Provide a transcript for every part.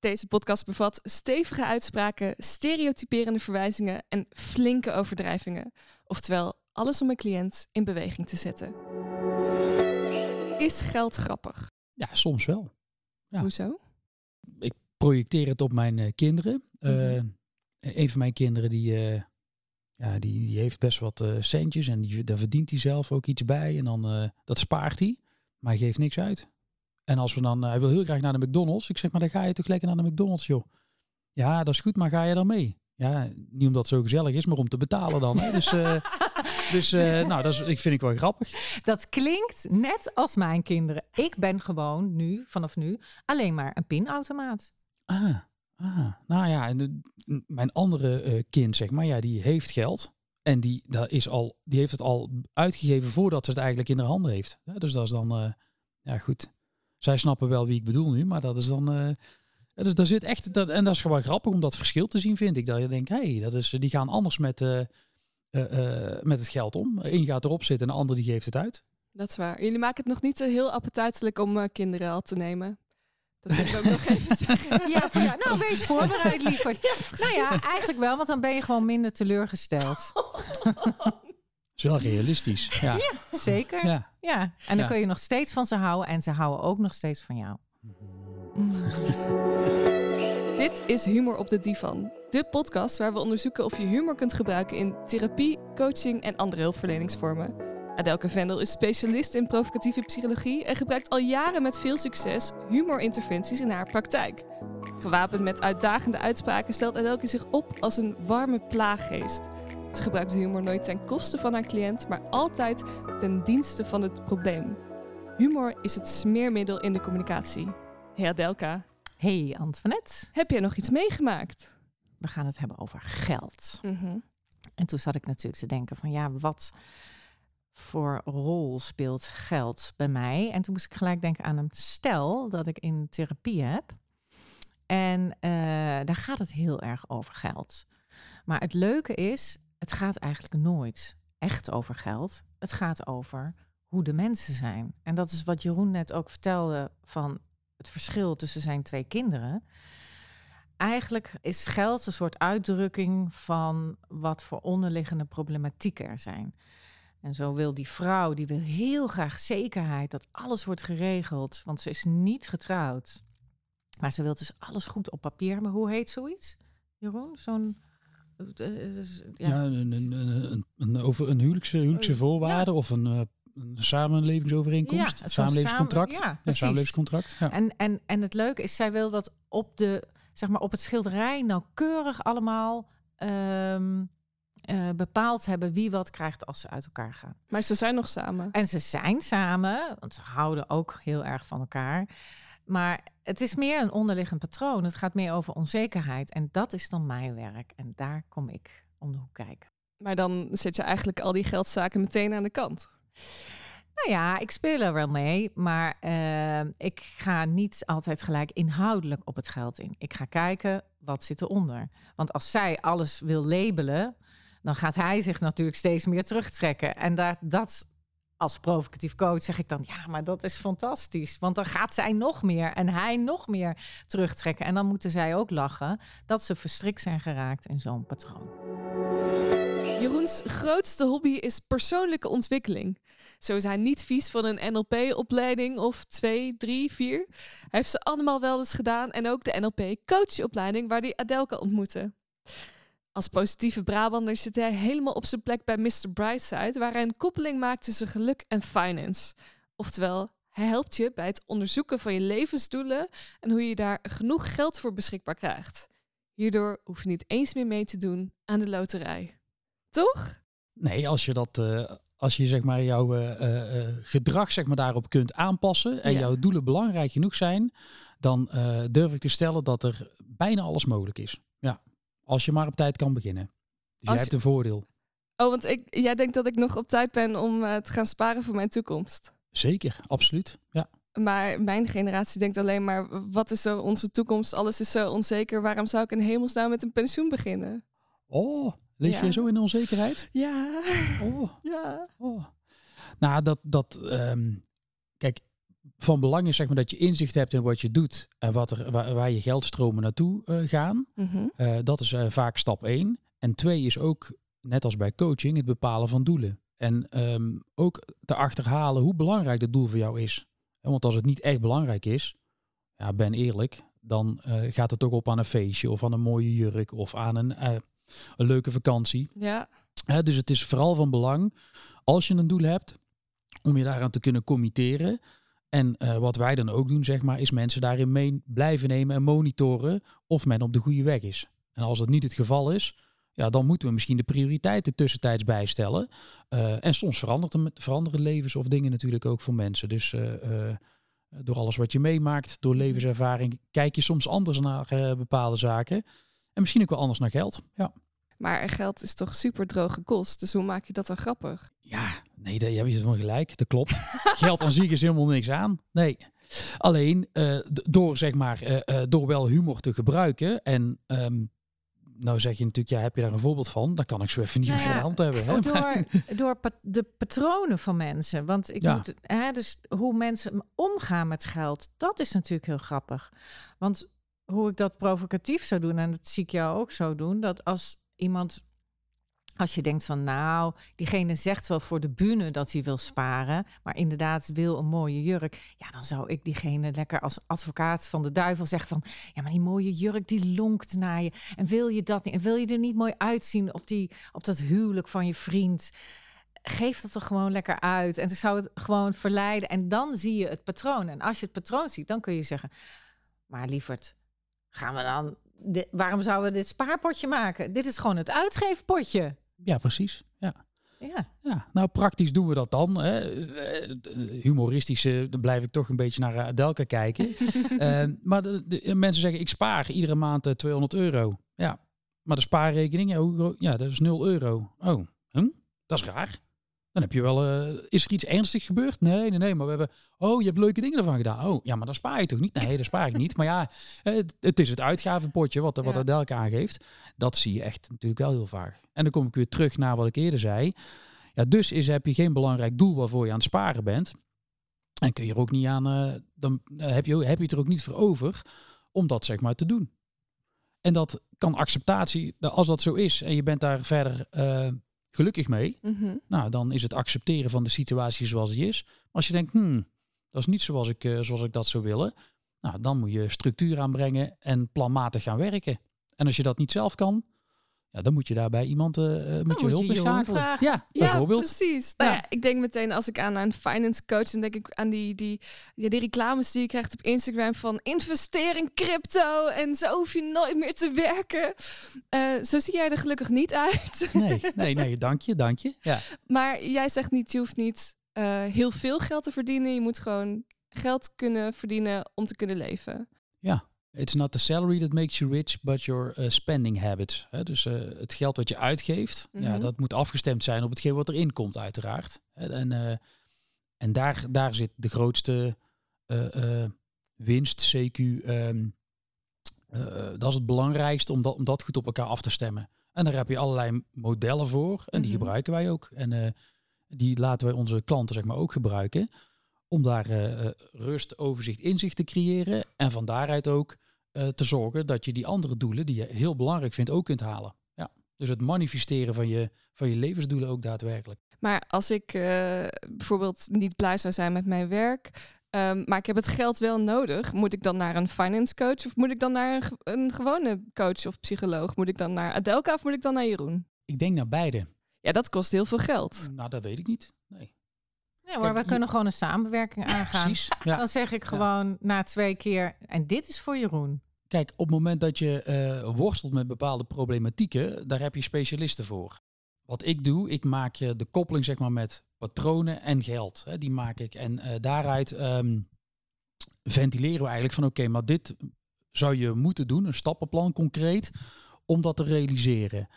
Deze podcast bevat stevige uitspraken, stereotyperende verwijzingen en flinke overdrijvingen. Oftewel, alles om een cliënt in beweging te zetten. Is geld grappig? Ja, soms wel. Ja. Hoezo? Ik projecteer het op mijn eh, kinderen. Mhm. een van mijn kinderen die, eh, ja, die, die heeft best wat centjes en die, daar verdient hij zelf ook iets bij. En dan dat spaart hij, maar hij geeft niks uit. En als we dan, eh, hij wil heel graag naar de McDonald's. Ik zeg, maar dan ga je toch lekker naar de McDonald's, joh. Ja, dat is goed, maar ga je dan mee? Ja, niet omdat het zo gezellig is, maar om te betalen dan. Hè? Dus, eh, dus eh, nou, dat is, ik vind ik wel grappig. Dat klinkt net als mijn kinderen. Ik ben gewoon nu, vanaf nu, alleen maar een pinautomaat. Ah, ah. nou ja, en de, mijn andere kind, zeg maar, ja, die heeft geld. En die, dat is al, die heeft het al uitgegeven voordat ze het eigenlijk in haar handen heeft. Ja, dus dat is dan, ja goed. Zij snappen wel wie ik bedoel nu, maar dat is dan... eh, ja, dus daar zit echt, dat, en dat is gewoon grappig om dat verschil te zien, vind ik. Dat je denkt, hé, hey, dat is, die gaan anders met, eh, eh, eh, met het geld om. Eén gaat erop zitten en de ander die geeft het uit. Dat is waar. Jullie maken het nog niet eh, heel appetijtelijk om eh, kinderen al te nemen. Dat wil ik ook nog even zeggen. Ja, voor jou. nou wees voorbereid, lieverd. nou ja, eigenlijk wel, want dan ben je gewoon minder teleurgesteld. is wel realistisch. Ja, ja. Zeker. Ja. ja. En dan Ja. kun je nog steeds van ze houden en ze houden ook nog steeds van jou. Dit is Humor op de Divan. De podcast waar we onderzoeken of je humor kunt gebruiken in therapie, coaching en andere hulpverleningsvormen. Adelke Vendel is specialist in provocatieve psychologie en gebruikt al jaren met veel succes humorinterventies in haar praktijk. Gewapend met uitdagende uitspraken stelt Adelke zich op als een warme plaaggeest. Ze gebruikt humor nooit ten koste van haar cliënt, maar altijd ten dienste van het probleem. Humor is het smeermiddel in de communicatie. Hey Adelka, Hey Antoinette, heb jij nog iets meegemaakt? we gaan het hebben over geld. Mhm. En toen zat ik natuurlijk te denken van ja, wat voor rol speelt geld bij mij? En toen moest ik gelijk denken aan een stel dat ik in therapie heb. En eh, daar gaat het heel erg over geld. Maar het leuke is, het gaat eigenlijk nooit echt over geld. Het gaat over hoe de mensen zijn. En dat is wat Jeroen net ook vertelde van het verschil tussen zijn twee kinderen. Eigenlijk is geld een soort uitdrukking van wat voor onderliggende problematieken er zijn. En zo wil die vrouw, die wil heel graag zekerheid dat alles wordt geregeld, want ze is niet getrouwd. Maar ze wil dus alles goed op papier hebben. Hoe heet zoiets, Jeroen? Zo'n... eh, Ja, ja. een, een, een, over een huwelijkse, huwelijkse voorwaarde of een, eh, een samenlevingsovereenkomst, Ja, een zo'n samenlevingscontract. samen- ja, een precies. samenlevingscontract. Ja. En, en, en het leuke is, zij wil dat op, de, zeg maar, op het schilderij nauwkeurig allemaal ehm, eh, bepaald hebben wie wat krijgt als ze uit elkaar gaan. Maar ze zijn nog samen. En ze zijn samen, want ze houden ook heel erg van elkaar. Maar het is meer een onderliggend patroon. Het gaat meer over onzekerheid. En dat is dan mijn werk. En daar kom ik om de hoek kijken. Maar dan zet je eigenlijk al die geldzaken meteen aan de kant. Nou ja, ik speel er wel mee, maar eh, ik ga niet altijd gelijk inhoudelijk op het geld in. Ik ga kijken wat zit eronder. Want als zij alles wil labelen, dan gaat hij zich natuurlijk steeds meer terugtrekken. En daar, dat als provocatief coach zeg ik dan, ja, maar dat is fantastisch. Want dan gaat zij nog meer en hij nog meer terugtrekken. En dan moeten zij ook lachen dat ze verstrikt zijn geraakt in zo'n patroon. Jeroens grootste hobby is persoonlijke ontwikkeling. Zo is hij niet vies van een NLP-opleiding of twee, drie, vier. Hij heeft ze allemaal wel eens gedaan en ook de NLP-coachopleiding waar hij Adelka ontmoette. Als positieve Brabander zit hij helemaal op zijn plek bij Mr. Brightside, waar hij een koppeling maakt tussen geluk en finance. Oftewel, hij helpt je bij het onderzoeken van je levensdoelen en hoe je daar genoeg geld voor beschikbaar krijgt. Hierdoor hoef je niet eens meer mee te doen aan de loterij. Toch? Nee, als je dat, eh, als je zeg maar jouw eh, eh, gedrag zeg maar daarop kunt aanpassen en Ja. jouw doelen belangrijk genoeg zijn, dan durf ik te stellen dat er bijna alles mogelijk is. Ja, als je maar op tijd kan beginnen. Dus Als jij je- hebt een voordeel. Oh, want ik, jij denkt dat ik nog op tijd ben om eh, te gaan sparen voor mijn toekomst. Zeker, absoluut. Ja. Maar mijn generatie denkt alleen maar, wat is zo onze toekomst? Alles is zo onzeker. Waarom zou ik in hemelsnaam met een pensioen beginnen? Oh, leef Ja. jij zo in onzekerheid? Ja, Oh, ja. oh. Nou, dat, dat ehm, kijk, van belang is zeg maar, dat je inzicht hebt in wat je doet en wat er, waar, waar je geldstromen naartoe eh, gaan. Mhm. Eh, dat is eh, vaak stap één. En twee is ook, net als bij coaching, het bepalen van doelen. En ehm, ook te achterhalen hoe belangrijk het doel voor jou is. Want als het niet echt belangrijk is, ja, ben eerlijk, dan gaat het toch op aan een feestje of aan een mooie jurk of aan een, een leuke vakantie. Ja. Dus het is vooral van belang, als je een doel hebt, om je daaraan te kunnen committeren. En eh, wat wij dan ook doen, zeg maar, is mensen daarin mee blijven nemen en monitoren of men op de goede weg is. En als dat niet het geval is, ja, dan moeten we misschien de prioriteiten tussentijds bijstellen. Eh, en soms verandert er, veranderen levens of dingen natuurlijk ook voor mensen. Dus eh, door alles wat je meemaakt, door levenservaring, kijk je soms anders naar bepaalde zaken. En misschien ook wel anders naar geld. Ja. Maar geld is toch super droge kost. Dus hoe maak je dat dan grappig? Ja, nee, daar heb je helemaal gelijk. Dat klopt. Geld aan zich is helemaal niks aan. Nee. Alleen eh, door, zeg maar, eh, eh, door wel humor te gebruiken. En ehm, nou zeg je natuurlijk, ja, heb je daar een voorbeeld van? Dan kan ik zo even niet Nou meer ja, de hand hebben. Hè? Door, door pa- de patronen van mensen. Want ik Ja. moet, hè, dus hoe mensen omgaan met geld, dat is natuurlijk heel grappig. Want hoe ik dat provocatief zou doen, en dat zie ik jou ook zo doen, dat als iemand, als je denkt van nou, diegene zegt wel voor de bühne dat hij wil sparen, maar inderdaad wil een mooie jurk, ja, dan zou ik diegene lekker als advocaat van de duivel zeggen van, ja, maar die mooie jurk die lonkt naar je. En wil je dat niet? En wil je er niet mooi uitzien op, die, op dat huwelijk van je vriend? Geef dat er gewoon lekker uit. En ik zou het gewoon verleiden. En dan zie je het patroon. En als je het patroon ziet, dan kun je zeggen... Maar lieverd, gaan we dan... waarom zouden we dit spaarpotje maken? Dit is gewoon het uitgeefpotje. Ja, precies. Ja. Ja, Ja, nou praktisch doen we dat dan. Hè. Eh, Humoristisch, eh, dan blijf ik toch een beetje naar eh, Adelka kijken. Maar de, de- mensen zeggen, ik spaar iedere maand eh, 200 euro. Ja, maar de spaarrekening, ja, hoe, ja dat is 0 euro. Oh, hm? dat is raar. Dan heb je wel, eh, is er iets ernstigs gebeurd? Nee, nee, nee, maar we hebben, oh, je hebt leuke dingen ervan gedaan. Oh, ja, maar dan spaar je toch niet? Nee, dat spaar ik niet. Maar ja, het, het is het uitgavenpotje wat, wat Ja. Adelka aangeeft. Dat zie je echt natuurlijk wel heel vaak. En dan kom ik weer terug naar wat ik eerder zei. Ja, dus is, heb je geen belangrijk doel waarvoor je aan het sparen bent. En kun je er ook niet aan, eh, dan eh, heb, je, heb je het er ook niet voor over om dat zeg maar te doen. En dat kan acceptatie, als dat zo is en je bent daar verder gelukkig mee, Mhm. nou dan is het accepteren van de situatie zoals die is. Maar als je denkt, hmm, dat is niet zoals ik, eh, zoals ik dat zou willen, nou dan moet je structuur aanbrengen en planmatig gaan werken. En als je dat niet zelf kan, ja, dan moet je daarbij iemand eh, moet je je hulp vragen. Ja, Ja, bijvoorbeeld. precies. Nou Ja. ja, ik denk meteen als ik aan een finance coach, dan denk ik aan die, die, ja, die reclames die je krijgt op Instagram van investeer in crypto en zo hoef je nooit meer te werken. Eh, zo zie jij er gelukkig niet uit. Nee, nee, nee, dank je, dank je. Ja. Maar jij zegt niet, je hoeft niet heel veel geld te verdienen. Je moet gewoon geld kunnen verdienen om te kunnen leven. It's not the salary that makes you rich, but your uh, spending habits. Dus uh, het geld wat je uitgeeft, ja, Mhm. dat moet afgestemd zijn op hetgeen wat erin komt, uiteraard. En, uh, en daar, daar zit de grootste winst, CQ. Um, dat is het belangrijkste om dat, om dat goed op elkaar af te stemmen. En daar heb je allerlei modellen voor en die Mhm. gebruiken wij ook. En die laten wij onze klanten zeg maar ook gebruiken om daar uh, rust, overzicht, inzicht te creëren. En van daaruit ook uh, te zorgen dat je die andere doelen die je heel belangrijk vindt ook kunt halen. Ja. Dus het manifesteren van je, van je levensdoelen ook daadwerkelijk. Maar als ik uh, bijvoorbeeld niet blij zou zijn met mijn werk, um, maar ik heb het geld wel nodig, moet ik dan naar een finance coach of moet ik dan naar een, een gewone coach of psycholoog? Moet ik dan naar Adelka of moet ik dan naar Jeroen? Ik denk naar beide. Ja, dat kost heel veel geld. Nou, dat weet ik niet. Nee. Ja, maar we kunnen gewoon een samenwerking aangaan. Precies. Ja. Dan zeg ik gewoon na twee keer, en dit is voor Jeroen. Kijk, op het moment dat je uh, worstelt met bepaalde problematieken, daar heb je specialisten voor. Wat ik doe, ik maak je de koppeling zeg maar met patronen en geld. Hè, die maak ik. En uh, daaruit um, ventileren we eigenlijk van oké, maar dit zou je moeten doen, een stappenplan concreet, om dat te realiseren.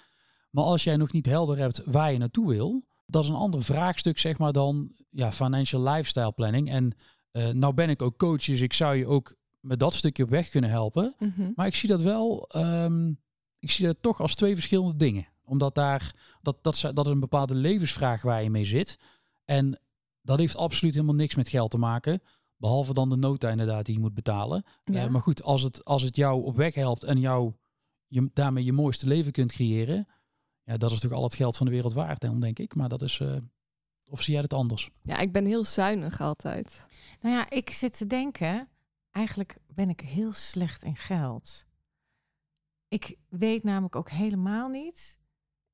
Maar als jij nog niet helder hebt waar je naartoe wil, dat is een ander vraagstuk zeg maar dan ja, financial lifestyle planning. En nou ben ik ook coach, dus ik zou je ook met dat stukje op weg kunnen helpen. Mm -hmm. Maar ik zie dat wel, um, ik zie dat toch als twee verschillende dingen. Omdat daar, dat, dat, dat is een bepaalde levensvraag waar je mee zit. En dat heeft absoluut helemaal niks met geld te maken. Behalve dan de nota inderdaad die je moet betalen. Eh, Ja. maar goed, als het, als het jou op weg helpt en jou je, daarmee je mooiste leven kunt creëren. Ja, dat is natuurlijk al het geld van de wereld waard, dan denk ik. Maar dat is... eh, of zie jij het anders? Ja, ik ben heel zuinig altijd. Nou ja, ik zit te denken, eigenlijk ben ik heel slecht in geld. Ik weet namelijk ook helemaal niet.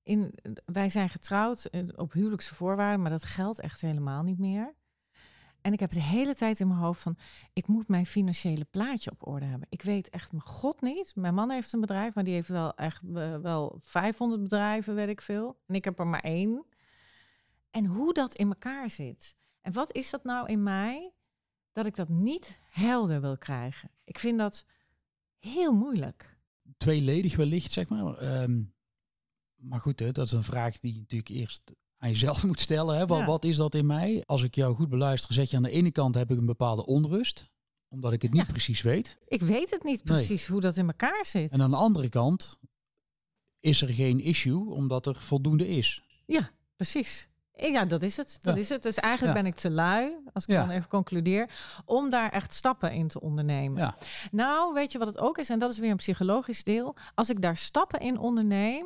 In, wij zijn getrouwd eh, op huwelijkse voorwaarden, maar dat geldt echt helemaal niet meer. En ik heb de hele tijd in mijn hoofd van, ik moet mijn financiële plaatje op orde hebben. Ik weet echt mijn god niet. Mijn man heeft een bedrijf, maar die heeft wel echt eh, wel 500 bedrijven, weet ik veel. En ik heb er maar één. En hoe dat in elkaar zit. En wat is dat nou in mij dat ik dat niet helder wil krijgen? Ik vind dat heel moeilijk. tweeledig wellicht, zeg maar. Ehm, maar goed, hè, dat is een vraag die je natuurlijk eerst aan jezelf moet stellen. Hè. Wat, Ja. wat is dat in mij? Als ik jou goed beluister, zeg je aan de ene kant heb ik een bepaalde onrust, omdat ik het niet precies weet. Ik weet het niet Nee. precies hoe dat in elkaar zit. En aan de andere kant is er geen issue, omdat er voldoende is. Ja, precies. Ja, dat is het. Dat Ja. is het. Dus eigenlijk Ja. ben ik te lui, als ik Ja. dan even concludeer, om daar echt stappen in te ondernemen. Nou, weet je wat het ook is? En dat is weer een psychologisch deel. Als ik daar stappen in onderneem,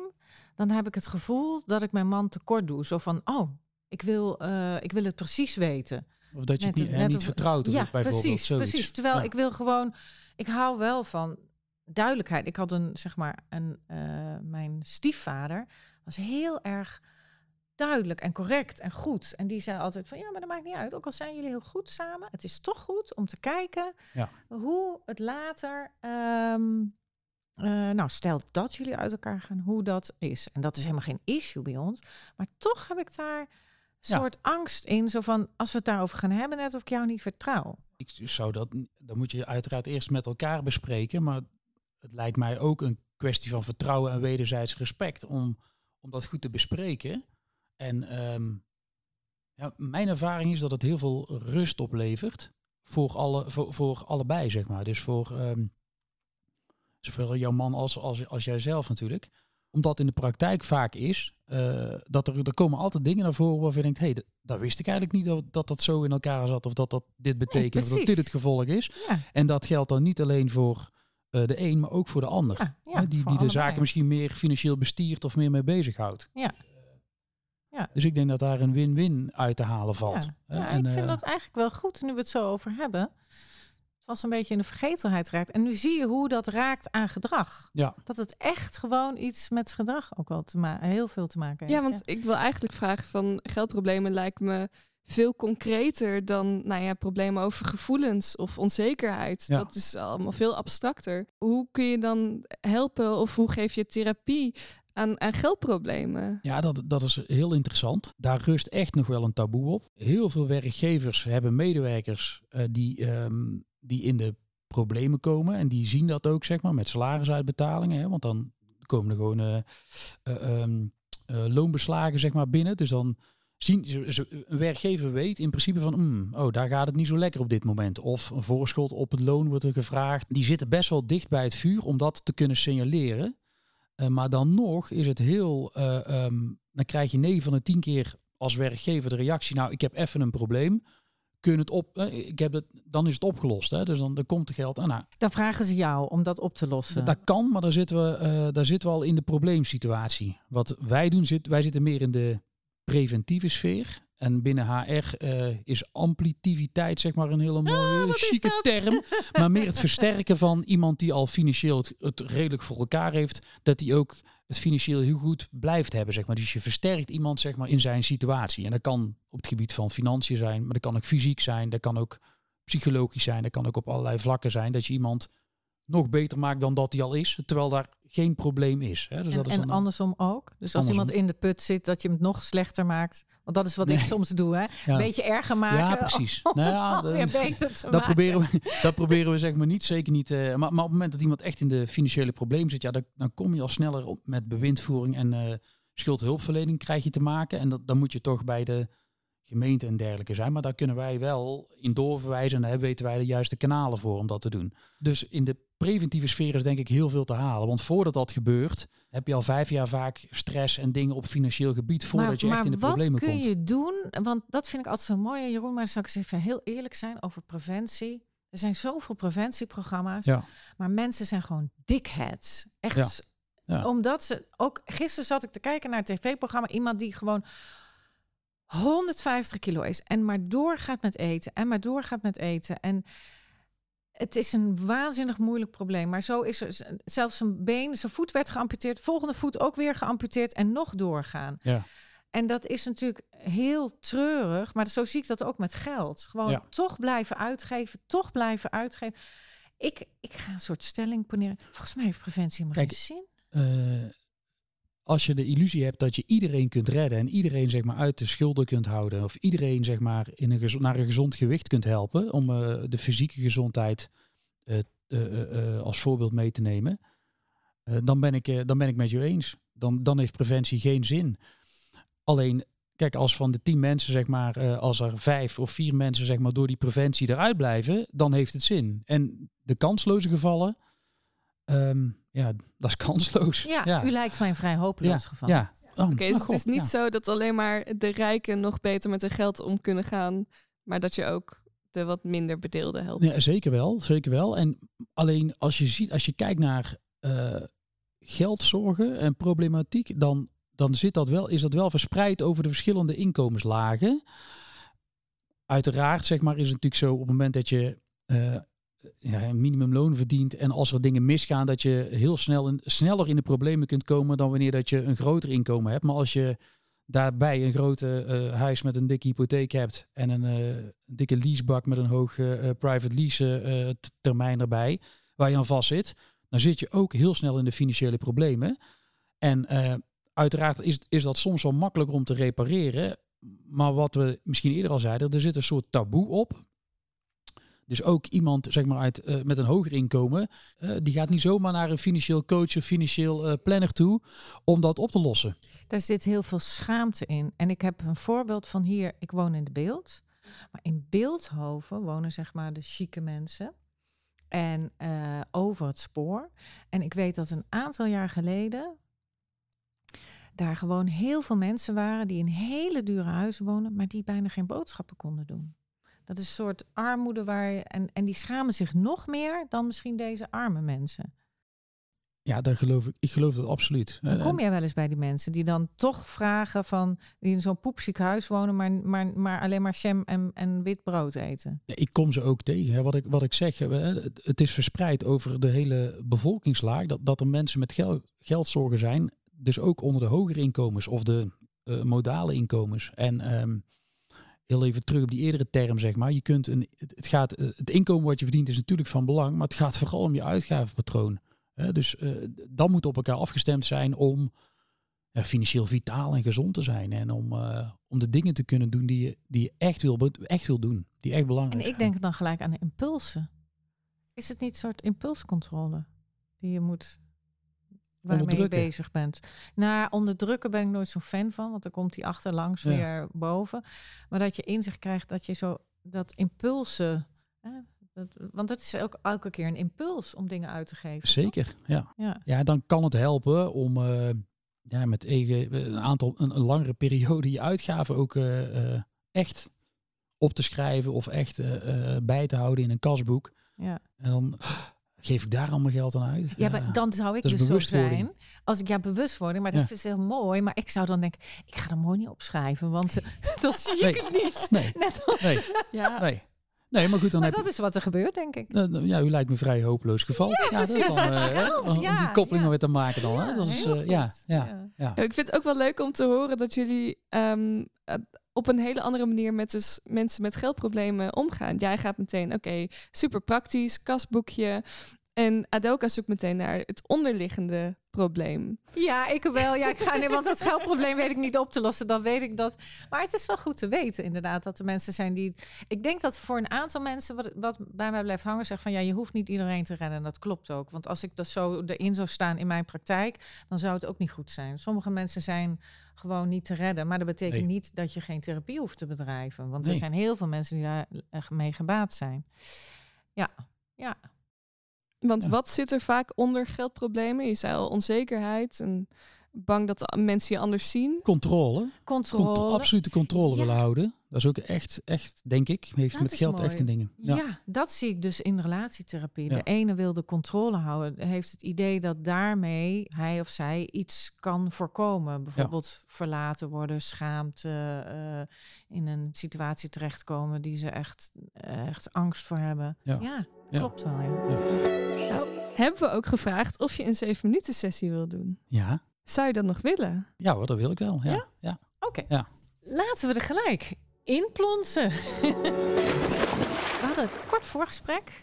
dan heb ik het gevoel dat ik mijn man tekort doe. Zo van, oh, ik wil, eh, ik wil het precies weten. Of dat je het Net- niet, net niet of- vertrouwt, of ja, bijvoorbeeld. precies, zoiets. precies. Terwijl ik wil gewoon, ik hou wel van duidelijkheid. Ik had een, zeg maar, een, eh, mijn stiefvader was heel erg duidelijk en correct en goed. En die zei altijd van, ja, maar dat maakt niet uit. Ook al zijn jullie heel goed samen, het is toch goed om te kijken Ja. hoe het later, ehm, eh, nou, stel dat jullie uit elkaar gaan, hoe dat is. En dat is helemaal geen issue bij ons. Maar toch heb ik daar een Ja. soort angst in. Zo van, als we het daarover gaan hebben, net of ik jou niet vertrouw. Ik zou dat, dan moet je uiteraard eerst met elkaar bespreken. Maar het lijkt mij ook een kwestie van vertrouwen en wederzijds respect om, om dat goed te bespreken. En ehm, ja, mijn ervaring is dat het heel veel rust oplevert voor, alle, voor, voor allebei, zeg maar. Dus voor ehm, zowel jouw man als, als, als jijzelf natuurlijk. Omdat in de praktijk vaak is eh, dat er, er komen altijd dingen naar voren waarvan je denkt, hé, hey, dat, dat wist ik eigenlijk niet dat, dat dat zo in elkaar zat of dat dat dit betekent of dat dit het gevolg is. Ja, En dat geldt dan niet alleen voor eh, de een, maar ook voor de ander. ja, ja Hè, die die de zaken misschien meer financieel bestiert of meer mee bezighoudt. Ja. Ja. Dus ik denk dat daar een win-win uit te halen valt. Ja, ja en, ik vind eh, dat eigenlijk wel goed, nu we het zo over hebben. Het was een beetje in de vergetelheid raakt. En nu zie je hoe dat raakt aan gedrag. Ja. Dat het echt gewoon iets met gedrag ook wel te maken, heel veel te maken heeft. Ja, want ik wil eigenlijk vragen van geldproblemen lijkt me veel concreter dan nou ja, problemen over gevoelens of onzekerheid. Ja. Dat is allemaal veel abstracter. Hoe kun je dan helpen of hoe geef je therapie aan, geldproblemen? Ja, dat, dat is heel interessant. Daar rust echt nog wel een taboe op. Heel veel werkgevers hebben medewerkers eh, die, ehm, die in de problemen komen. En die zien dat ook, zeg maar, met salarisuitbetalingen. Hè, want dan komen er gewoon eh, eh, ehm, eh, loonbeslagen, zeg maar, binnen. Dus dan zien een werkgever weet in principe van, hmm, oh, daar gaat het niet zo lekker op dit moment. Of een voorschot op het loon wordt er gevraagd. Die zitten best wel dicht bij het vuur om dat te kunnen signaleren. Eh, maar dan nog is het heel, eh, ehm, dan krijg je 9 van de 10 keer als werkgever de reactie, nou, ik heb even een probleem. Kun het op, eh, ik heb het, dan is het opgelost. Hè? Dus dan, dan komt er geld aan. Nou, Dan vragen ze jou om dat op te lossen. dat, dat kan, maar daar zitten, we, daar zitten we al in de probleemsituatie. Wat wij doen, zit, wij zitten meer in de preventieve sfeer. En binnen HR eh, is amplitiviteit zeg maar een hele mooie, Ah, is chique term. Maar meer het versterken van iemand die al financieel het, het redelijk voor elkaar heeft. Dat die ook het financieel heel goed blijft hebben. Zeg maar. Dus je versterkt iemand zeg maar, in zijn situatie. En dat kan op het gebied van financiën zijn. Maar dat kan ook fysiek zijn. Dat kan ook psychologisch zijn. Dat kan ook op allerlei vlakken zijn. Dat je iemand nog beter maakt dan dat hij al is. Terwijl daar geen probleem is. Hè? Dus en dat is en dan een- andersom ook. Dus als Andersom. iemand in de put zit, dat je hem nog slechter maakt. Want dat is wat ik soms doe, hè? ja. Een beetje erger maken. Ja, precies. Om Nou ja, dat- beter te Dat maken. proberen, we, dat proberen we zeg maar niet, zeker niet. eh, maar, maar op het moment dat iemand echt in de financiële problemen zit, ja, dan, dan kom je al sneller op met bewindvoering en eh, schuldhulpverlening krijg je te maken. En dat, dan moet je toch bij de, gemeente en dergelijke zijn. Maar daar kunnen wij wel in doorverwijzen en daar weten wij de juiste kanalen voor om dat te doen. Dus in de preventieve sfeer is denk ik heel veel te halen. Want voordat dat gebeurt, heb je al vijf jaar vaak stress en dingen op financieel gebied voordat je echt in de problemen komt. wat kun je doen? Want dat vind ik altijd zo mooi, Jeroen. Maar dan zal ik eens even heel eerlijk zijn over preventie. Er zijn zoveel preventieprogramma's. Ja. Maar mensen zijn gewoon dickheads. Echt. Ja. Omdat ze ook. Gisteren zat ik te kijken naar een tv-programma. Iemand die gewoon 150 kilo is. En maar doorgaat met eten. En maar doorgaat met eten. En het is een waanzinnig moeilijk probleem. Maar zo is er zelfs zijn been, zijn voet werd geamputeerd. Volgende voet ook weer geamputeerd. En nog doorgaan. Ja. En dat is natuurlijk heel treurig, maar zo zie ik dat ook met geld. Gewoon toch blijven uitgeven, toch blijven uitgeven. Ik, ik ga een soort stelling poneren. Volgens mij heeft preventie maar geen zin. Uh, als je de illusie hebt dat je iedereen kunt redden en iedereen zeg maar uit de schulden kunt houden, of iedereen zeg maar in een naar een gezond gewicht kunt helpen om uh, de fysieke gezondheid uh, als voorbeeld mee te nemen, dan, ben ik, dan ben ik met je eens. Dan, dan heeft preventie geen zin. Alleen, kijk, als van de tien mensen, zeg maar, als er vijf of vier mensen, zeg maar, door die preventie eruit blijven, dan heeft het zin. En de kansloze gevallen, um, ja, dat is kansloos. Ja, ja, u lijkt mij een vrij hopeloos geval. Ja. Oh, Oké, dus het is niet zo dat alleen maar de rijken nog beter met hun geld om kunnen gaan, maar dat je ook de wat minder bedeelden helpt. Ja, zeker wel, zeker wel. En alleen als je ziet, als je kijkt naar uh, geldzorgen en problematiek, dan dan zit dat wel, is dat wel verspreid over de verschillende inkomenslagen. Uiteraard, zeg maar, is het natuurlijk zo op het moment dat je uh, ja, een minimumloon verdient en als er dingen misgaan, dat je heel snel sneller in de problemen kunt komen dan wanneer dat je een groter inkomen hebt. Maar als je daarbij een grote uh, huis met een dikke hypotheek hebt en een uh, dikke leasebak met een hoog private lease termijn erbij, waar je aan vast zit, dan zit je ook heel snel in de financiële problemen. En uiteraard is, is dat soms wel makkelijker om te repareren. Maar wat we misschien eerder al zeiden, er zit een soort taboe op. Dus ook iemand zeg maar, uit, uh, met een hoger inkomen, uh, die gaat niet zomaar naar een financieel coach of financieel uh, planner toe om dat op te lossen. Daar zit heel veel schaamte in. En ik heb een voorbeeld van hier, ik woon in de Beeld. Maar in Beeldhoven wonen zeg maar de chique mensen. En over het spoor. En ik weet dat een aantal jaar geleden daar gewoon heel veel mensen waren die in hele dure huizen wonen, maar die bijna geen boodschappen konden doen. Dat is een soort armoede waar je, en, en die schamen zich nog meer dan misschien deze arme mensen. Ja, daar geloof ik. Ik geloof dat absoluut. Dan kom jij wel eens bij die mensen die dan toch vragen van die in zo'n poepziek huis wonen, maar, maar, maar alleen maar jam en, en wit brood eten. Ja, ik kom ze ook tegen. Hè. Wat, ik, wat ik zeg, het is verspreid over de hele bevolkingslaag dat, dat er mensen met geld, geldzorgen zijn dus ook onder de hogere inkomens of de uh, modale inkomens. En um, heel even terug op die eerdere term, zeg maar. Je kunt een, het, gaat, eh, het inkomen wat je verdient is natuurlijk van belang, maar het gaat vooral om je uitgavenpatroon. dus uh, dat moet op elkaar afgestemd zijn om financieel vitaal en gezond te zijn. En om, om de dingen te kunnen doen die je, die je echt, wil, echt wil doen. Die echt belangrijk zijn. En ik denk dan gelijk aan de impulsen. Is het niet een soort impulscontrole die je moet waarmee je bezig bent. Nou, onderdrukken ben ik nooit zo'n fan van, want dan komt hij achterlangs weer boven. Maar dat je inzicht krijgt dat je zo dat impulsen. Hè, dat, want dat is ook elke keer een impuls om dingen uit te geven. Zeker, ja. ja. Ja, dan kan het helpen om uh, ja, met een aantal een, een, langere periode je uitgaven ook uh, uh, echt op te schrijven of echt bij te houden in een kasboek. Ja. En dan geef ik daar allemaal geld aan uit? Ja, maar dan zou ik dus zo zijn. Als ik ja bewustwording, maar dat is heel mooi. Maar ik zou dan denken, ik ga dat mooi niet opschrijven, want dan zie ik het niet. Nee. Net als, nee. ja. nee. Nee, maar goed, dan maar heb dat is wat er gebeurt, denk ik. ja, u lijkt me vrij hopeloos geval. Ja, dat is dan, uh, om, die koppelingen weer te maken dan. Hè? Dat is, uh, ja, ja, ja. Ik vind het ook wel leuk om te horen dat jullie um, op een hele andere manier met dus mensen met geldproblemen omgaan. Jij gaat meteen, oké, super praktisch, kasboekje. En Adelka zoekt meteen naar het onderliggende geldprobleem? Ja, ik wel. Ja, ik ga niet, want het geldprobleem weet ik niet op te lossen. Dan weet ik dat. Maar het is wel goed te weten, inderdaad, dat er mensen zijn die. Ik denk dat voor een aantal mensen wat, wat bij mij blijft hangen, zegt van ja, je hoeft niet iedereen te redden. En dat klopt ook. Want als ik dat zo erin zou staan in mijn praktijk, dan zou het ook niet goed zijn. Sommige mensen zijn gewoon niet te redden. Maar dat betekent Nee. niet dat je geen therapie hoeft te bedrijven. Want Nee. er zijn heel veel mensen die daar mee gebaat zijn. Ja, ja. Want Ja. wat zit er vaak onder geldproblemen? Je zei al onzekerheid en bang dat de mensen je anders zien. Controle. Controle. Contro- absolute controle Ja. willen houden. Dat is ook echt, echt denk ik, heeft Dat met geld mooi. echt een ding. Ja. dat zie ik dus in relatietherapie. Ja. De ene wil de controle houden, heeft het idee dat daarmee hij of zij iets kan voorkomen. Bijvoorbeeld verlaten worden, schaamte, eh, in een situatie terechtkomen die ze echt, echt angst voor hebben. Ja. Ja, Ja. klopt wel. Ja. Nou, hebben we ook gevraagd of je een 7 minuten sessie wil doen. Ja. Zou je dat nog willen? Ja hoor, dat wil ik wel. Ja. Ja? ja. Oké, Ja. laten we er gelijk in plonsen. we hadden een kort voorgesprek.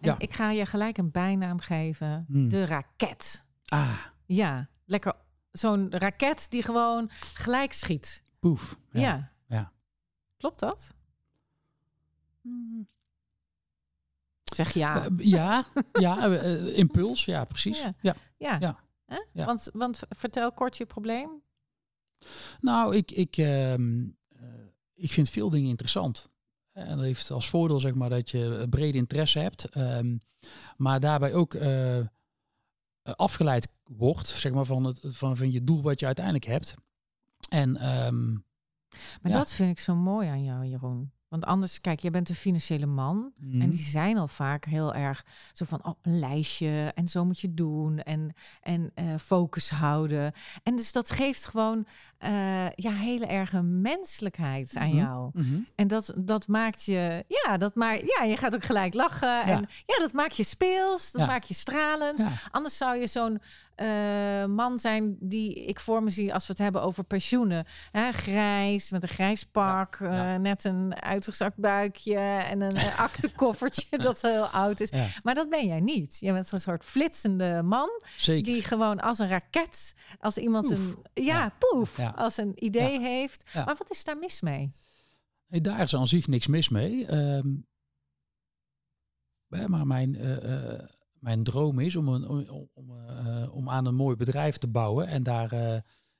En Ja. ik ga je gelijk een bijnaam geven. Hmm. De raket. Ah, Ja, lekker. Zo'n raket die gewoon gelijk schiet. poef. Ja. Ja. Klopt dat? Zeg ja. Eh, ja, ja eh, eh, impuls, ja, precies. Ja. Ja. ja. Want, want vertel kort je probleem. Nou, ik, ik, ehm, eh, ik vind veel dingen interessant. En dat heeft als voordeel zeg maar dat je brede interesse hebt. ehm, maar daarbij ook afgeleid wordt zeg maar, van, het, van, van je doel wat je uiteindelijk hebt. En ehm, Maar Ja. dat vind ik zo mooi aan jou, Jeroen. Want anders, kijk, jij bent een financiële man. En mhm. die zijn al vaak heel erg zo van oh, een lijstje en zo moet je doen en, en eh, focus houden. En dus dat geeft gewoon eh, ja, hele erge menselijkheid aan Mhm. jou. Mhm. En dat, dat maakt je, ja, dat maakt, ja, je gaat ook gelijk lachen. En ja, dat maakt je speels, dat Ja. maakt je stralend. Ja. Anders zou je zo'n eh, man zijn die ik voor me zie als we het hebben over pensioenen. Hè, grijs, met een grijs pak, Ja, ja. eh, net een uitgezakt buikje en een eh, aktenkoffertje dat heel oud is. Maar dat ben jij niet. Je bent zo'n soort flitsende man zeker. die gewoon als een raket, als iemand Poef. een, ja, poef, als een idee heeft. Maar wat is daar mis mee? Nee, daar is aan zich niks mis mee. Ehm, maar mijn, mijn droom is om, een, om, om, eh, om aan een mooi bedrijf te bouwen en daar eh,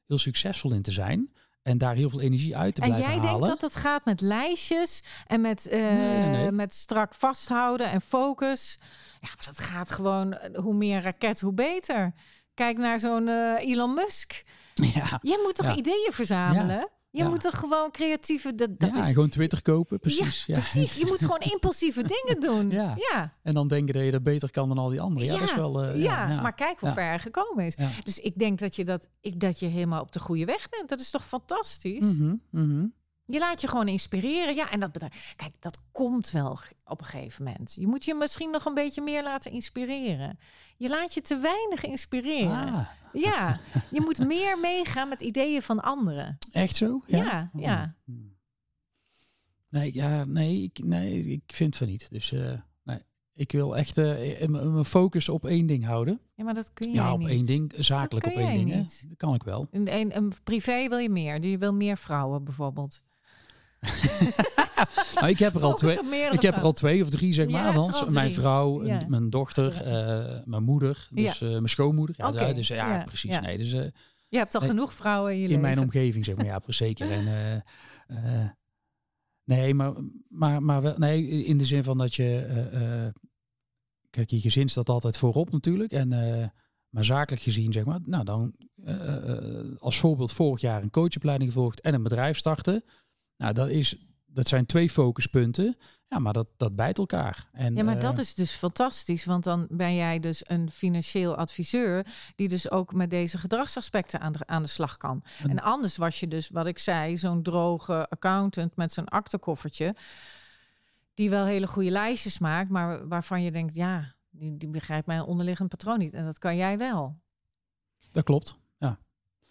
heel succesvol in te zijn. En daar heel veel energie uit te En blijven jij halen. denkt dat het gaat met lijstjes en met, eh, Nee, nee, nee. met strak vasthouden en focus. Ja, maar dat gaat gewoon, hoe meer raket, hoe beter. Kijk naar zo'n Elon Musk. Ja, Jij moet toch Ja. ideeën verzamelen? Je Ja. moet toch gewoon creatieve... Dat, dat ja, is, gewoon Twitter kopen, precies. Ja, Precies, je moet gewoon impulsieve dingen doen. Ja. En dan denken dat je dat beter kan dan al die anderen. Ja, dat is wel... eh, ja, ja, maar kijk hoe ver hij gekomen is. Dus ik denk dat je, dat, ik, dat je helemaal op de goede weg bent. Dat is toch fantastisch? Mhm, mhm. Je laat je gewoon inspireren. Ja, en dat bedrijf. Kijk, dat komt wel op een gegeven moment. Je moet je misschien nog een beetje meer laten inspireren. Je laat je te weinig inspireren. Ah, Ja, je moet meer meegaan met ideeën van anderen. echt zo? Ja, ja. Hmm. Nee, ja, nee, ik, nee, ik vind van niet. Dus eh, nee, ik wil echt eh, m- mijn focus op één ding houden. Ja, maar dat kun je Ja, op niet. één ding, zakelijk op één ding. niet. Dat kan ik wel. Een, een, een privé wil je meer. Je wil meer vrouwen bijvoorbeeld. Nou, ik heb er al twee. Ik heb er al twee of drie, zeg maar. mijn vrouw, Ja. mijn dochter, eh, mijn moeder, dus eh, mijn schoonmoeder. Ja, dus ja, ja, precies. Nee, dus eh, Je hebt al genoeg vrouwen in je in leven. mijn omgeving, zeg maar. Ja, zeker. En, eh, eh, nee, maar, maar, maar wel, nee, in de zin van dat je... eh, eh, kijk, je gezin staat altijd voorop natuurlijk. En, eh, maar zakelijk gezien, zeg maar, nou dan eh, eh, als voorbeeld vorig jaar een coachopleiding gevolgd en een bedrijf starten. Nou, dat, is, dat zijn twee focuspunten. Ja, maar dat, dat bijt elkaar. En, Ja, maar eh, dat is dus fantastisch, want dan ben jij dus een financieel adviseur die dus ook met deze gedragsaspecten aan de, aan de slag kan. En- En anders was je dus, wat ik zei, zo'n droge accountant met zijn aktenkoffertje, die wel hele goede lijstjes maakt, maar waarvan je denkt, ja, die, die begrijpt mijn onderliggend patroon niet. En dat kan jij wel. Dat klopt.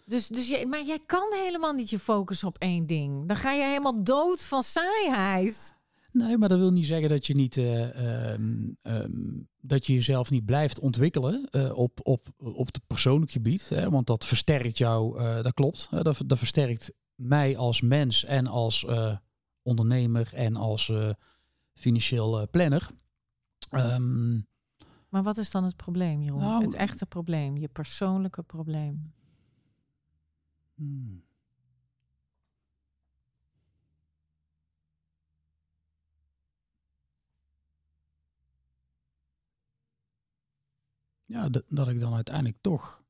Dus, dus je, maar jij kan helemaal niet je focus op één ding. Dan ga je helemaal dood van saaiheid. Nee, maar dat wil niet zeggen dat je niet eh, ehm, ehm, dat je jezelf niet blijft ontwikkelen eh, op, op, op het persoonlijk gebied. Hè, want dat versterkt jou, eh, dat klopt. Dat, dat versterkt mij als mens en als ondernemer en als financieel planner. Ehm, Maar wat is dan het probleem, Jeroen? Nou, het echte probleem, je persoonlijke probleem. Hmm. Ja, dat, dat ik dan uiteindelijk toch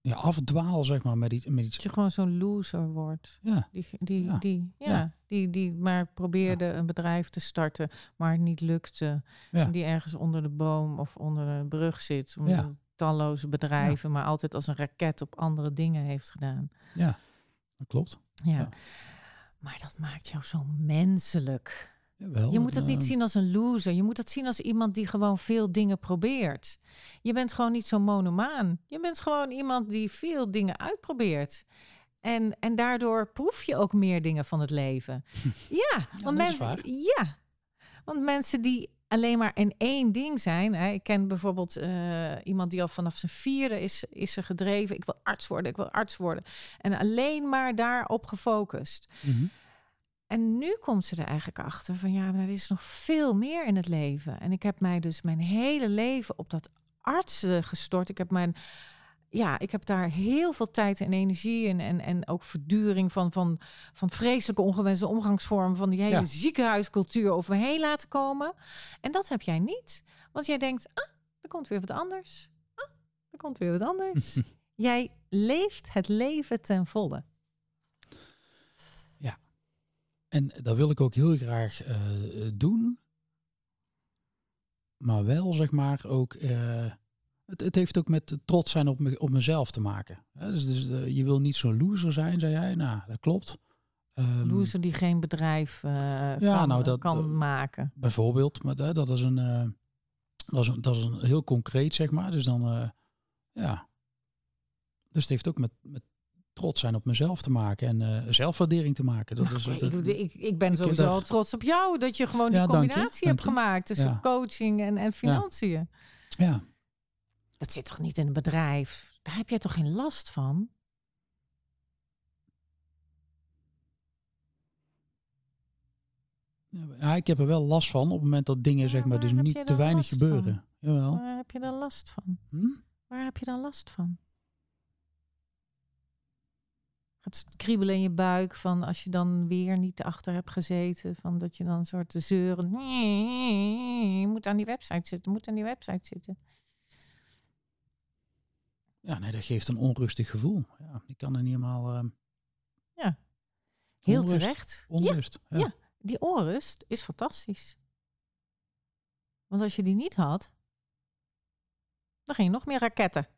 ja, afdwaal, zeg maar, met iets. Met iets Dat je gewoon zo'n loser wordt. ja, Die, die, Ja. Die, ja, Ja. Die, die maar probeerde een bedrijf te starten, maar het niet lukte. Die ergens onder de boom of onder de brug zit. Omdat Ja. Talloze bedrijven, maar altijd als een raket op andere dingen heeft gedaan. ja, dat klopt. Ja. Ja. Maar dat maakt jou zo menselijk. Jawel, Je moet het niet eh, zien als een loser. Je moet het zien als iemand die gewoon veel dingen probeert. Je bent gewoon niet zo'n monomaan. Je bent gewoon iemand die veel dingen uitprobeert. En, en daardoor proef je ook meer dingen van het leven. Ja, want, mensen, ja. want mensen die alleen maar in één ding zijn. Hè, ik ken bijvoorbeeld eh, iemand die al vanaf zijn vierde is, is er gedreven. Ik wil arts worden, ik wil arts worden. En alleen maar daarop gefocust. mhm. En nu komt ze er eigenlijk achter van ja, maar er is nog veel meer in het leven. En ik heb mij dus mijn hele leven op dat artsen gestort. Ik heb mijn ja, ik heb daar heel veel tijd en energie in. En, en ook verduring van, van, van vreselijke ongewenste omgangsvormen. Van die hele Ja. ziekenhuiscultuur over me heen laten komen. En dat heb jij niet. Want jij denkt, ah, er komt weer wat anders. Ah, er komt weer wat anders. jij leeft het leven ten volle. En dat wil ik ook heel graag eh, doen. Maar wel, zeg maar, ook... eh, het, het heeft ook met trots zijn op, me, op mezelf te maken. Hè, dus dus eh, je wil niet zo'n loser zijn, zei jij. Nou, dat klopt. Ehm, Loser die geen bedrijf eh, Ja, kan, nou, dat- kan dat- maken. Bijvoorbeeld, maar dat, dat, is een, eh, dat, is een, dat is een heel concreet, zeg maar. Dus dan, eh, ja. Dus het heeft ook met, met trots zijn op mezelf te maken en eh, zelfwaardering te maken. Dat is, Nou, dat- ik, ik, ik ben ik- sowieso al trots op jou dat je gewoon die Ja, dank je, combinatie dank hebt je. gemaakt tussen Ja. coaching en, en financiën. ja. Dat zit toch niet in een bedrijf? Daar heb jij toch geen last van? Ja, ik heb er wel last van op het moment dat dingen Ja, zeg maar dus niet te weinig van? gebeuren. Jawel. Waar heb je dan last van? Hm? Waar heb je dan last van? Gaat het kriebelen in je buik van als je dan weer niet achter hebt gezeten, van dat je dan een soort zeuren. Je moet aan die website zitten, moet aan die website zitten. Ja, nee, dat geeft een onrustig gevoel. Ja, ik kan er niet helemaal ehm Heel Onrust. terecht. Ja, onrust. Ja. ja. die onrust is fantastisch. Want als je die niet had, dan ging je nog meer raketten.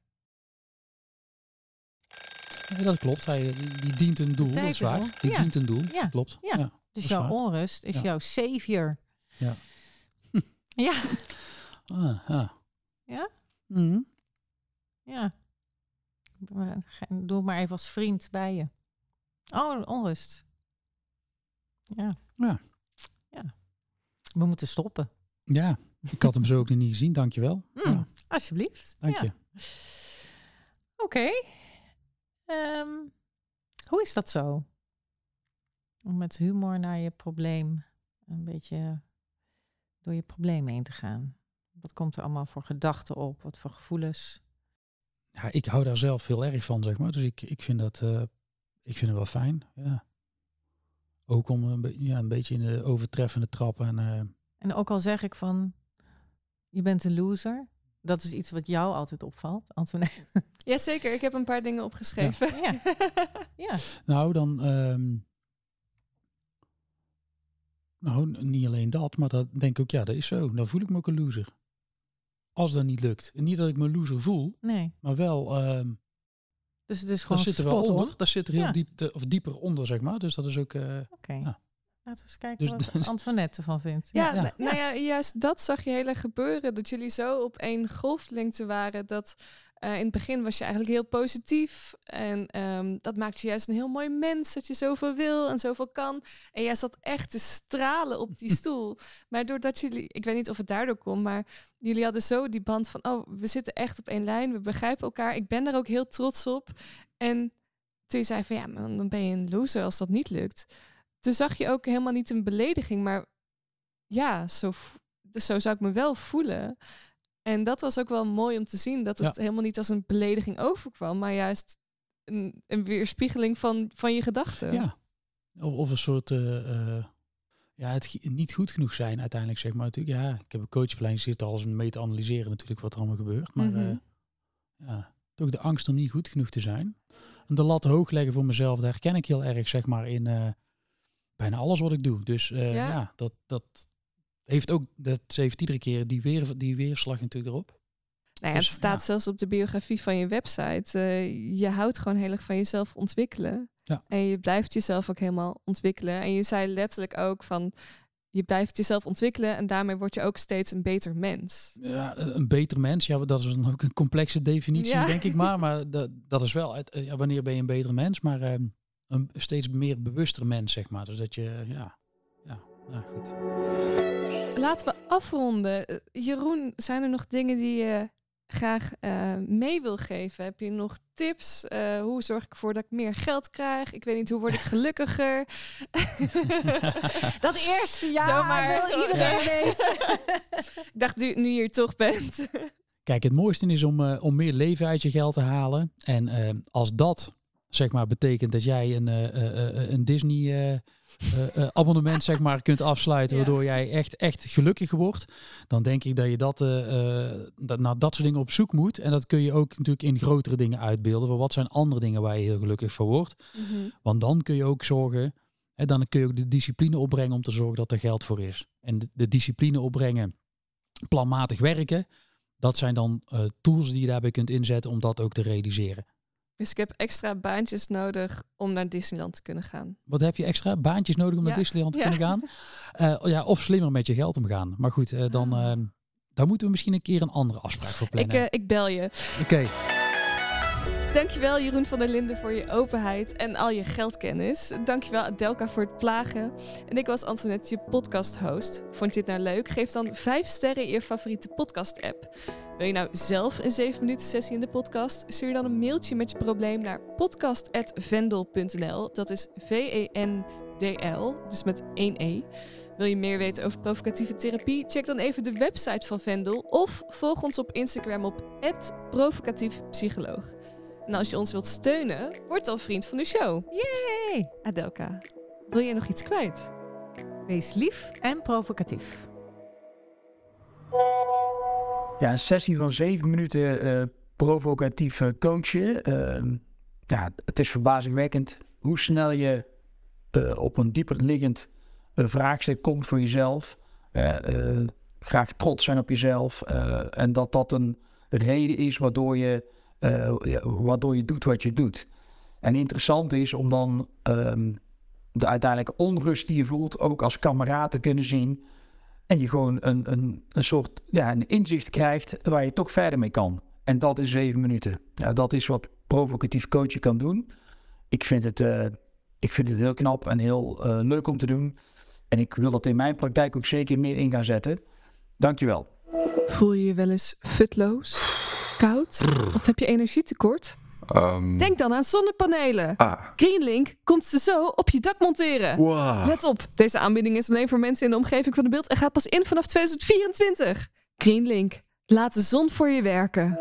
Ja, dat klopt. Hij, die, die dient een doel, dat is waar. Die Ja. dient een doel, Ja. klopt. Ja. Ja. Dus jouw waar. onrust is Ja. jouw savior. Ja. ja, Ah, ja. Ja? Mhm. ja. Doe maar- even als vriend bij je. Oh, onrust. Ja. Ja. Ja. We moeten stoppen. ja, ik had hem zo ook nog niet gezien, dankjewel. Mm, Ja, Alsjeblieft. dank Ja. je. Oké. Ehm, hoe is dat zo? Om met humor naar je probleem, een beetje door je probleem heen te gaan. Wat komt er allemaal voor gedachten op? Wat voor gevoelens? Ja, ik hou daar zelf heel erg van, zeg maar. Dus ik, ik, vind, dat, eh, ik vind het wel fijn. Ja. Ook om een, be- ja, een beetje in de overtreffende trap. En, eh, En ook al zeg ik van, je bent een loser. Dat is iets wat jou altijd opvalt, Antoinette. Jazeker, ik heb een paar dingen opgeschreven. Ja. Ja, nou, dan... ehm, nou, niet alleen dat, maar dat denk ik ook, ja, dat is zo. Dan voel ik me ook een loser. Als dat niet lukt. En niet dat ik me loser voel, nee. maar wel... ehm Dus het is daar gewoon zit er wel spot on. onder. Daar zit er heel Ja. diep, te- of dieper onder, zeg maar. Dus dat is ook... eh, Oké. Ja. Laten we eens kijken Dus- wat Antoinette ervan vindt. Ja, Ja. nou- nou ja, juist dat zag je heel erg gebeuren. Dat jullie zo op één golflengte waren. Dat Eh, in het begin was je eigenlijk heel positief. En ehm, dat maakt je juist een heel mooi mens. Dat je zoveel wil en zoveel kan. En jij zat echt te stralen op die stoel. Maar doordat jullie, ik weet niet of het daardoor komt, maar jullie hadden zo die band van, oh, we zitten echt op één lijn. We begrijpen elkaar. Ik ben er ook heel trots op. En toen je zei van, ja, maar dan ben je een loser als dat niet lukt. Toen zag je ook helemaal niet een belediging, maar ja, zo, dus zo zou ik me wel voelen. En dat was ook wel mooi om te zien, dat het helemaal niet als een belediging overkwam, maar juist een, een weerspiegeling van, van je gedachten. Ja, of, of een soort, uh, uh, ja, het niet goed genoeg zijn uiteindelijk, zeg maar. Natuurlijk, ja, ik heb een coachplein zitten als een mee te analyseren natuurlijk wat er allemaal gebeurt. Maar mm ja, toch de angst om niet goed genoeg te zijn. En de lat hoog leggen voor mezelf, daar herken ik heel erg, zeg maar, in bijna alles wat ik doe. Dus ja. ja, dat, dat, heeft ook, dat ze heeft iedere keer die, weer, die weerslag natuurlijk erop. Nou ja, het dus, staat zelfs op de biografie van je website. Uh, je houdt gewoon heel erg van jezelf ontwikkelen. Ja. En je blijft jezelf ook helemaal ontwikkelen. En je zei letterlijk ook van, je blijft jezelf ontwikkelen en daarmee word je ook steeds een beter mens. Ja, een beter mens, ja, dat is dan ook een complexe definitie, denk ik maar. Maar dat, dat is wel, eh, ja, wanneer ben je een betere mens? Maar uh, een steeds meer bewuster mens, zeg maar. Dus dat je, ja, ja, nou goed. Laten we afronden. Eh, Jeroen, zijn er nog dingen die je graag uh, mee wil geven? Heb je nog tips? Uh, hoe zorg ik ervoor dat ik meer geld krijg? Ik weet niet, hoe word ik gelukkiger? dat eerste jaar Zomaar, wil iedereen ja. weten. ik dacht, nu, nu je hier toch bent. Kijk, het mooiste is om, uh, om meer leven uit je geld te halen. En als dat zeg maar betekent dat jij een, een Disney uh, uh, abonnement zeg maar kunt afsluiten, waardoor jij echt, echt gelukkig wordt, dan denk ik dat je dat, uh, dat naar dat soort dingen op zoek moet. En dat kun je ook natuurlijk in grotere dingen uitbeelden. Voor wat zijn andere dingen waar je heel gelukkig van wordt? Mhm. Want dan kun je ook zorgen, hè, dan kun je ook de discipline opbrengen om te zorgen dat er geld voor is. En de, de discipline opbrengen, planmatig werken, dat zijn dan tools die je daarbij kunt inzetten om dat ook te realiseren. Dus ik heb extra baantjes nodig om naar Disneyland te kunnen gaan. Wat heb je extra? Baantjes nodig om naar Disneyland te kunnen gaan? Uh, ja, of slimmer met je geld omgaan. Maar goed, uh, dan, uh, dan moeten we misschien een keer een andere afspraak voor plannen. Ik, ik bel je. Oké. Dankjewel Jeroen van der Linden voor je openheid en al je geldkennis. Dankjewel Adelka voor het plagen. En ik was Antoinette, je podcast host. Vond je het nou leuk? Geef dan 5 sterren in je favoriete podcast app. Wil je nou zelf een 7 minuten sessie in de podcast? Stuur dan een mailtje met je probleem naar podcast.vendel.nl. Dat is V-E-N-D-L, dus met 1 E. Wil je meer weten over provocatieve therapie? Check dan even de website van Vendel of volg ons op Instagram op provocatiefpsycholoog. En als je ons wilt steunen, word dan vriend van de show. Yay! Adelka, wil je nog iets kwijt? Wees lief en provocatief. Ja, een sessie van zeven minuten uh, provocatief coachen. Uh, ja, het is verbazingwekkend hoe snel je uh, op een dieper liggend vraagstuk komt voor jezelf. graag trots zijn op jezelf. en dat dat een reden is waardoor je, waardoor je doet wat je doet. En interessant is om dan um, de uiteindelijke onrust die je voelt ook als kameraad te kunnen zien. En je gewoon een, een, een soort ja, een inzicht krijgt waar je toch verder mee kan. En dat in zeven minuten. Ja, dat is wat provocatief coachen kan doen. Ik vind het, uh, ik vind het heel knap en heel uh, leuk om te doen. En ik wil dat in mijn praktijk ook zeker meer in gaan zetten. Dankjewel. Voel je je wel eens futloos, koud of heb je energietekort? Um... Denk dan aan zonnepanelen. Ah. Greenlink komt ze zo op je dak monteren. Wow. Let op, deze aanbieding is alleen voor mensen in de omgeving van de beeld en gaat pas in vanaf 2024. Greenlink, laat de zon voor je werken.